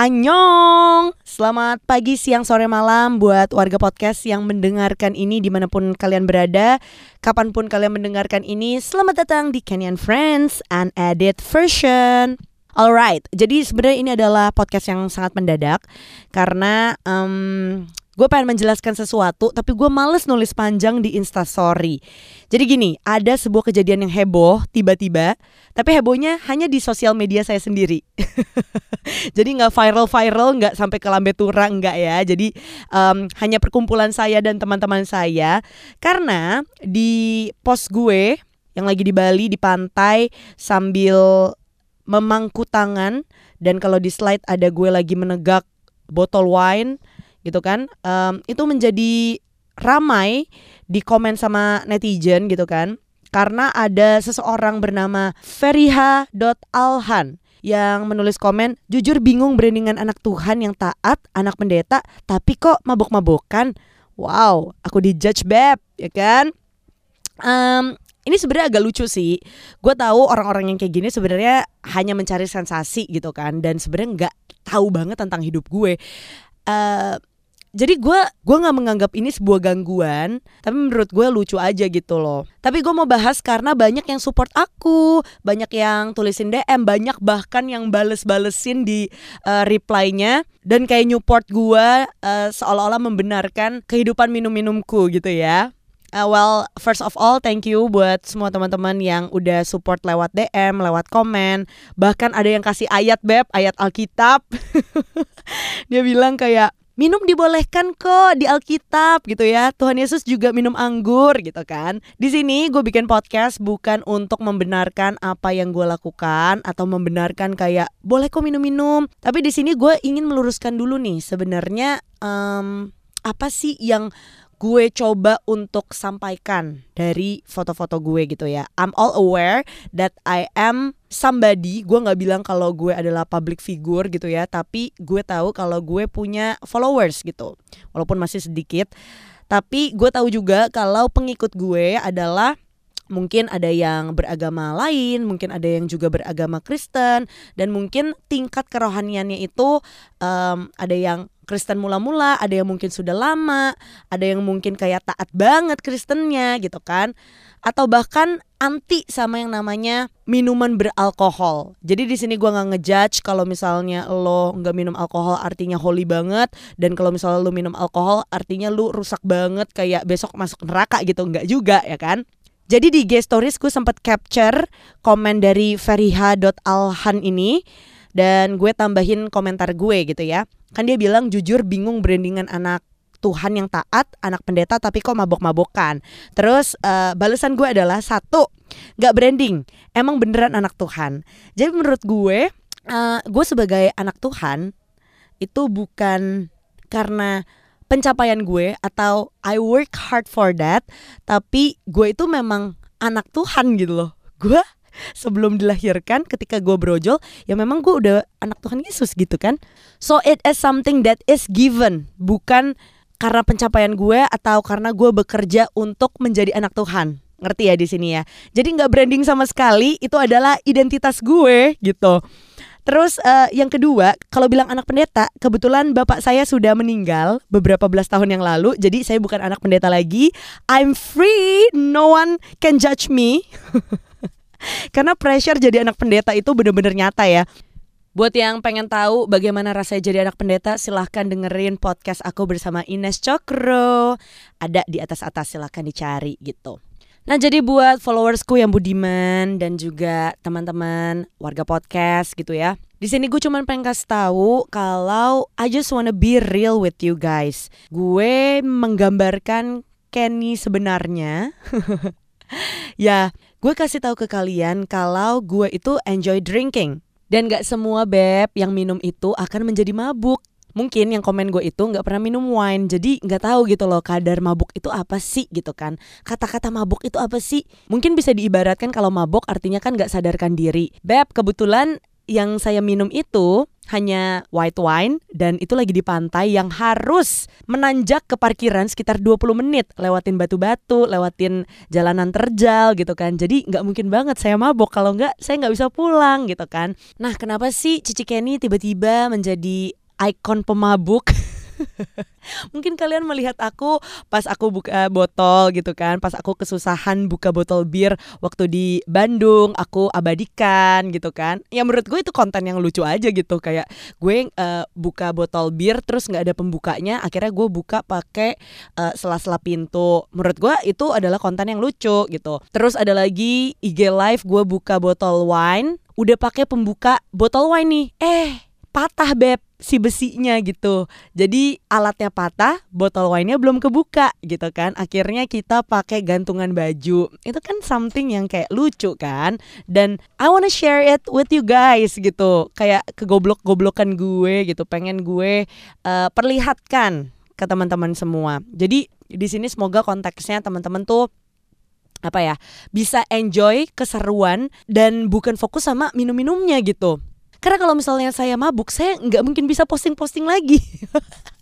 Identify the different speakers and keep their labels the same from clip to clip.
Speaker 1: Annyeong. Selamat pagi, siang, sore, malam Buat warga podcast yang mendengarkan ini Di mana pun kalian berada. Kapan pun kalian mendengarkan ini Selamat datang di Kenyan Friends Unedited version. Alright, jadi sebenarnya ini adalah podcast yang sangat mendadak Karena um, gue pengen menjelaskan sesuatu tapi gue males nulis panjang di instastory jadi gini ada sebuah kejadian yang heboh tiba-tiba tapi hebohnya hanya di sosial media saya sendiri. Jadi nggak viral viral nggak sampai ke lambe tura nggak ya. Jadi um, hanya perkumpulan saya dan teman-teman saya. Karena di post gue yang lagi di Bali di pantai sambil memangku tangan dan kalau di slide ada gue lagi menegak botol wine gitu kan um, itu menjadi ramai di komen sama netizen gitu kan karena ada seseorang bernama Feriha.alhan yang menulis komen jujur bingung brandingan anak Tuhan yang taat anak pendeta tapi kok mabok-mabokan wow aku dijudge beb ya kan um, ini sebenarnya agak lucu sih. Gue tahu orang-orang yang kayak gini sebenarnya hanya mencari sensasi gitu kan, dan sebenarnya nggak tahu banget tentang hidup gue. Uh, jadi gue gue nggak menganggap ini sebuah gangguan tapi menurut gue lucu aja gitu loh tapi gue mau bahas karena banyak yang support aku banyak yang tulisin dm banyak bahkan yang bales-balesin di uh, reply-nya dan kayak nyupport gue uh, seolah-olah membenarkan kehidupan minum-minumku gitu ya Uh, well, first of all, thank you buat semua teman-teman yang udah support lewat DM, lewat komen. Bahkan ada yang kasih ayat beb, ayat Alkitab. Dia bilang kayak minum dibolehkan kok di Alkitab gitu ya. Tuhan Yesus juga minum anggur gitu kan. Di sini gue bikin podcast bukan untuk membenarkan apa yang gue lakukan atau membenarkan kayak boleh kok minum-minum. Tapi di sini gue ingin meluruskan dulu nih sebenarnya um, apa sih yang gue coba untuk sampaikan dari foto-foto gue gitu ya. I'm all aware that I am somebody. Gue nggak bilang kalau gue adalah public figure gitu ya, tapi gue tahu kalau gue punya followers gitu. Walaupun masih sedikit, tapi gue tahu juga kalau pengikut gue adalah mungkin ada yang beragama lain, mungkin ada yang juga beragama Kristen, dan mungkin tingkat kerohaniannya itu um, ada yang Kristen mula-mula, ada yang mungkin sudah lama, ada yang mungkin kayak taat banget Kristennya gitu kan. Atau bahkan anti sama yang namanya minuman beralkohol. Jadi di sini gua nggak ngejudge kalau misalnya lo nggak minum alkohol artinya holy banget. Dan kalau misalnya lo minum alkohol artinya lo rusak banget kayak besok masuk neraka gitu. Nggak juga ya kan. Jadi di guest stories gue sempat capture komen dari Feriha.alhan ini. Dan gue tambahin komentar gue gitu ya. Kan dia bilang jujur bingung brandingan anak Tuhan yang taat, anak pendeta tapi kok mabok-mabokan. Terus uh, balasan gue adalah satu, nggak branding, emang beneran anak Tuhan. Jadi menurut gue, uh, gue sebagai anak Tuhan itu bukan karena pencapaian gue atau I work hard for that, tapi gue itu memang anak Tuhan gitu loh. Gue sebelum dilahirkan ketika gue brojol ya memang gue udah anak Tuhan Yesus gitu kan so it is something that is given bukan karena pencapaian gue atau karena gue bekerja untuk menjadi anak Tuhan ngerti ya di sini ya jadi nggak branding sama sekali itu adalah identitas gue gitu Terus uh, yang kedua, kalau bilang anak pendeta, kebetulan bapak saya sudah meninggal beberapa belas tahun yang lalu, jadi saya bukan anak pendeta lagi. I'm free, no one can judge me. Karena pressure jadi anak pendeta itu bener-bener nyata ya. Buat yang pengen tahu bagaimana rasanya jadi anak pendeta, silahkan dengerin podcast aku bersama Ines Cokro. Ada di atas-atas, silahkan dicari gitu. Nah jadi buat followersku yang budiman dan juga teman-teman warga podcast gitu ya. Di sini gue cuman pengen kasih tahu kalau I just wanna be real with you guys. Gue menggambarkan Kenny sebenarnya. ya gue kasih tahu ke kalian kalau gue itu enjoy drinking. Dan gak semua beb yang minum itu akan menjadi mabuk. Mungkin yang komen gue itu gak pernah minum wine Jadi gak tahu gitu loh kadar mabuk itu apa sih gitu kan. Kata-kata mabuk itu apa sih? Mungkin bisa diibaratkan kalau mabuk artinya kan gak sadarkan diri. Beb kebetulan yang saya minum itu hanya white wine dan itu lagi di pantai yang harus menanjak ke parkiran sekitar 20 menit lewatin batu-batu, lewatin jalanan terjal gitu kan. Jadi nggak mungkin banget saya mabok kalau nggak saya nggak bisa pulang gitu kan. Nah kenapa sih Cici Kenny tiba-tiba menjadi ikon pemabuk? Mungkin kalian melihat aku pas aku buka botol gitu kan, pas aku kesusahan buka botol bir waktu di Bandung, aku abadikan gitu kan. Ya menurut gue itu konten yang lucu aja gitu kayak gue uh, buka botol bir terus nggak ada pembukanya, akhirnya gue buka pakai uh, sela-sela pintu. Menurut gue itu adalah konten yang lucu gitu. Terus ada lagi IG live gue buka botol wine, udah pakai pembuka botol wine nih. Eh, patah beb si besinya gitu. Jadi alatnya patah, botol wine-nya belum kebuka gitu kan. Akhirnya kita pakai gantungan baju. Itu kan something yang kayak lucu kan. Dan I wanna share it with you guys gitu. Kayak kegoblok-goblokan gue gitu. Pengen gue uh, perlihatkan ke teman-teman semua. Jadi di sini semoga konteksnya teman-teman tuh apa ya bisa enjoy keseruan dan bukan fokus sama minum-minumnya gitu karena kalau misalnya saya mabuk, saya nggak mungkin bisa posting-posting lagi.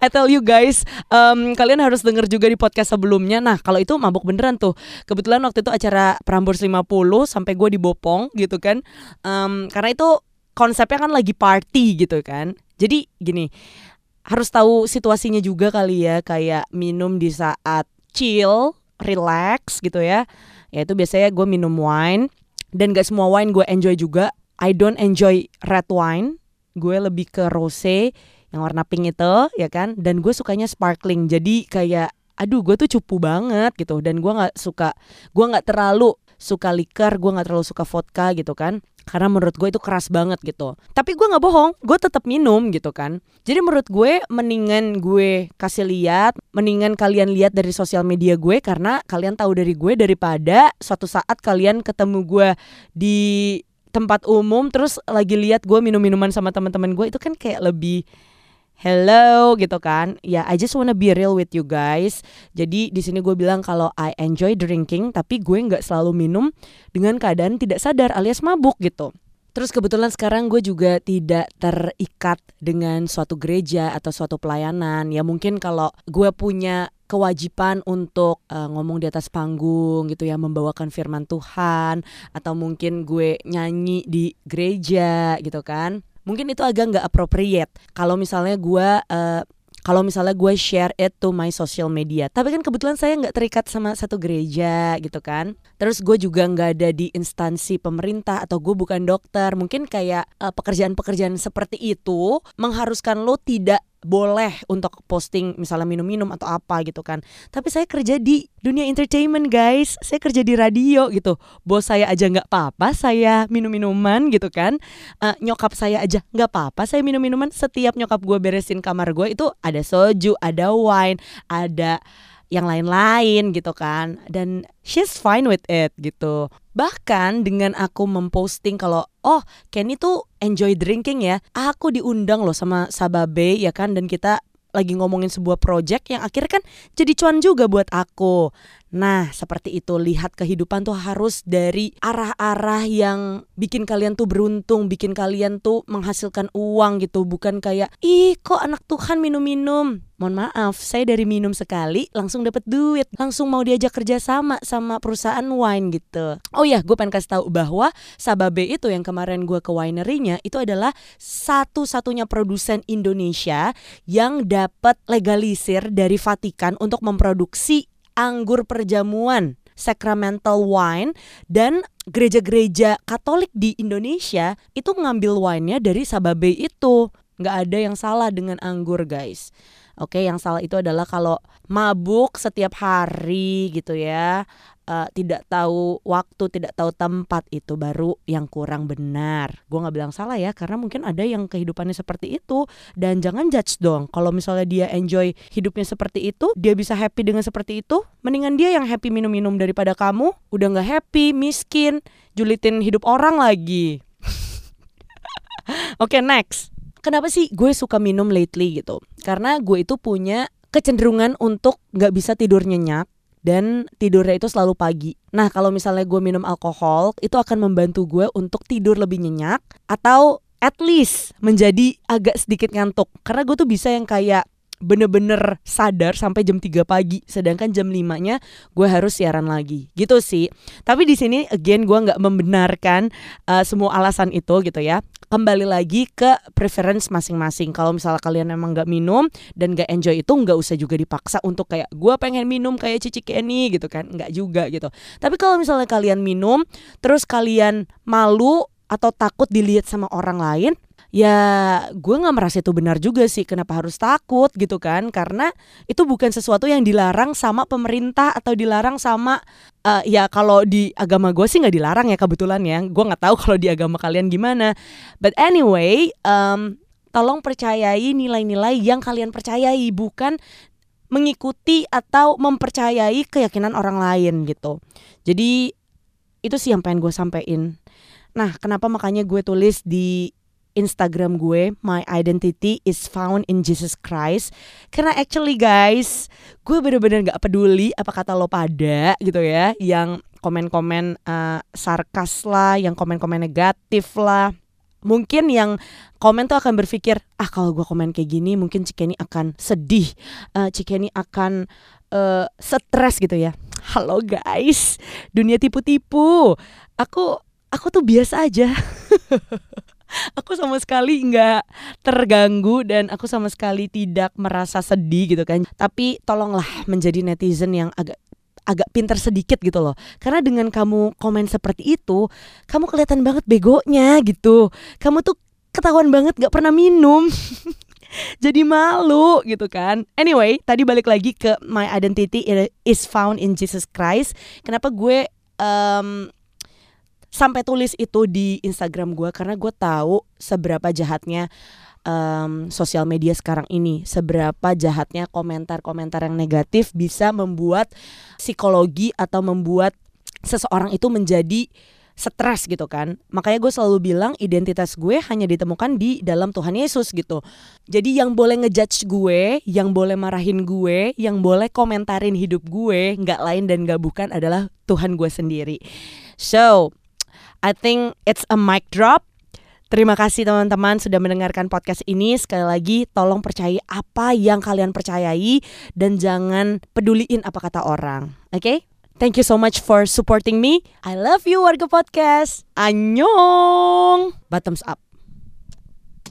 Speaker 1: I tell you guys, um, kalian harus denger juga di podcast sebelumnya. Nah, kalau itu mabuk beneran tuh. Kebetulan waktu itu acara Prambors 50 sampai gue dibopong gitu kan. Um, karena itu konsepnya kan lagi party gitu kan. Jadi gini, harus tahu situasinya juga kali ya, kayak minum di saat chill, relax gitu ya. Ya itu biasanya gue minum wine dan gak semua wine gue enjoy juga. I don't enjoy red wine. Gue lebih ke rose yang warna pink itu ya kan? Dan gue sukanya sparkling. Jadi kayak aduh gue tuh cupu banget gitu. Dan gue nggak suka gue nggak terlalu suka liquor gue nggak terlalu suka vodka gitu kan karena menurut gue itu keras banget gitu. Tapi gue nggak bohong gue tetap minum gitu kan. Jadi menurut gue mendingan gue kasih lihat mendingan kalian lihat dari sosial media gue karena kalian tahu dari gue daripada suatu saat kalian ketemu gue di tempat umum terus lagi lihat gue minum minuman sama teman-teman gue itu kan kayak lebih hello gitu kan. Ya I just wanna be real with you guys. Jadi di sini gue bilang kalau I enjoy drinking tapi gue nggak selalu minum dengan keadaan tidak sadar alias mabuk gitu. Terus kebetulan sekarang gue juga tidak terikat dengan suatu gereja atau suatu pelayanan. Ya mungkin kalau gue punya kewajiban untuk uh, ngomong di atas panggung gitu ya membawakan firman Tuhan atau mungkin gue nyanyi di gereja gitu kan mungkin itu agak nggak appropriate kalau misalnya gue uh, kalau misalnya gue share it to my social media. Tapi kan kebetulan saya nggak terikat sama satu gereja gitu kan. Terus gue juga nggak ada di instansi pemerintah atau gue bukan dokter. Mungkin kayak uh, pekerjaan-pekerjaan seperti itu mengharuskan lo tidak boleh untuk posting misalnya minum-minum atau apa gitu kan. Tapi saya kerja di dunia entertainment guys. Saya kerja di radio gitu. Bos saya aja nggak apa-apa saya minum-minuman gitu kan. Uh, nyokap saya aja nggak apa-apa saya minum-minuman. Setiap nyokap gue beresin kamar gue itu ada soju, ada wine, ada yang lain-lain gitu kan. Dan she's fine with it gitu. Bahkan dengan aku memposting kalau oh Kenny tuh enjoy drinking ya. Aku diundang loh sama Sababe ya kan? Dan kita lagi ngomongin sebuah project yang akhirnya kan jadi cuan juga buat aku. Nah, seperti itu. Lihat kehidupan tuh harus dari arah-arah yang bikin kalian tuh beruntung, bikin kalian tuh menghasilkan uang gitu, bukan kayak ih kok anak Tuhan minum-minum. Mohon maaf, saya dari minum sekali langsung dapat duit, langsung mau diajak kerja sama sama perusahaan wine gitu. Oh ya, gue pengen kasih tahu bahwa Sababe itu yang kemarin gue ke winery-nya itu adalah satu-satunya produsen Indonesia yang dapat legalisir dari Vatikan untuk memproduksi anggur perjamuan sacramental wine dan gereja-gereja Katolik di Indonesia itu ngambil wine-nya dari Sababe itu. Nggak ada yang salah dengan anggur, guys. Oke, yang salah itu adalah kalau mabuk setiap hari gitu ya uh, tidak tahu waktu, tidak tahu tempat itu baru yang kurang benar. Gue nggak bilang salah ya, karena mungkin ada yang kehidupannya seperti itu dan jangan judge dong. Kalau misalnya dia enjoy hidupnya seperti itu, dia bisa happy dengan seperti itu, mendingan dia yang happy minum-minum daripada kamu udah nggak happy, miskin, julitin hidup orang lagi. Oke okay, next. Kenapa sih gue suka minum lately gitu? Karena gue itu punya kecenderungan untuk nggak bisa tidur nyenyak dan tidurnya itu selalu pagi. Nah kalau misalnya gue minum alkohol itu akan membantu gue untuk tidur lebih nyenyak atau at least menjadi agak sedikit ngantuk karena gue tuh bisa yang kayak bener-bener sadar sampai jam 3 pagi sedangkan jam 5 nya gue harus siaran lagi. Gitu sih. Tapi di sini again gue nggak membenarkan uh, semua alasan itu gitu ya. Kembali lagi ke preference masing-masing. Kalau misalnya kalian emang nggak minum dan nggak enjoy itu nggak usah juga dipaksa untuk kayak gue pengen minum kayak Cici Kenny gitu kan. Nggak juga gitu. Tapi kalau misalnya kalian minum terus kalian malu atau takut dilihat sama orang lain ya gue nggak merasa itu benar juga sih kenapa harus takut gitu kan? Karena itu bukan sesuatu yang dilarang sama pemerintah atau dilarang sama uh, ya kalau di agama gue sih nggak dilarang ya kebetulan ya. Gue nggak tahu kalau di agama kalian gimana. But anyway um, tolong percayai nilai-nilai yang kalian percayai bukan mengikuti atau mempercayai keyakinan orang lain gitu. Jadi itu sih yang pengen gue sampein. Nah kenapa makanya gue tulis di Instagram gue, my identity is found in Jesus Christ. Karena actually guys, gue bener-bener gak peduli apa kata lo pada gitu ya, yang komen-komen uh, sarkas lah, yang komen-komen negatif lah. Mungkin yang komen tuh akan berpikir, ah kalau gue komen kayak gini mungkin Cikeni akan sedih, uh, Cikeni akan uh, stres gitu ya. Halo guys, dunia tipu-tipu. Aku aku tuh biasa aja. aku sama sekali nggak terganggu dan aku sama sekali tidak merasa sedih gitu kan tapi tolonglah menjadi netizen yang agak agak pinter sedikit gitu loh karena dengan kamu komen seperti itu kamu kelihatan banget begonya gitu kamu tuh ketahuan banget gak pernah minum jadi malu gitu kan. Anyway, tadi balik lagi ke my identity is found in Jesus Christ. Kenapa gue um, sampai tulis itu di Instagram gue karena gue tahu seberapa jahatnya um, sosial media sekarang ini. Seberapa jahatnya komentar-komentar yang negatif bisa membuat psikologi atau membuat seseorang itu menjadi stres gitu kan. Makanya gue selalu bilang identitas gue hanya ditemukan di dalam Tuhan Yesus gitu. Jadi yang boleh ngejudge gue yang boleh marahin gue yang boleh komentarin hidup gue nggak lain dan nggak bukan adalah Tuhan gue sendiri. So I think it's a mic drop. Terima kasih teman-teman sudah mendengarkan podcast ini. Sekali lagi tolong percayai apa yang kalian percayai dan jangan peduliin apa kata orang. Oke? Okay? Thank you so much for supporting me. I love you warga podcast. Annyeong. Bottoms up.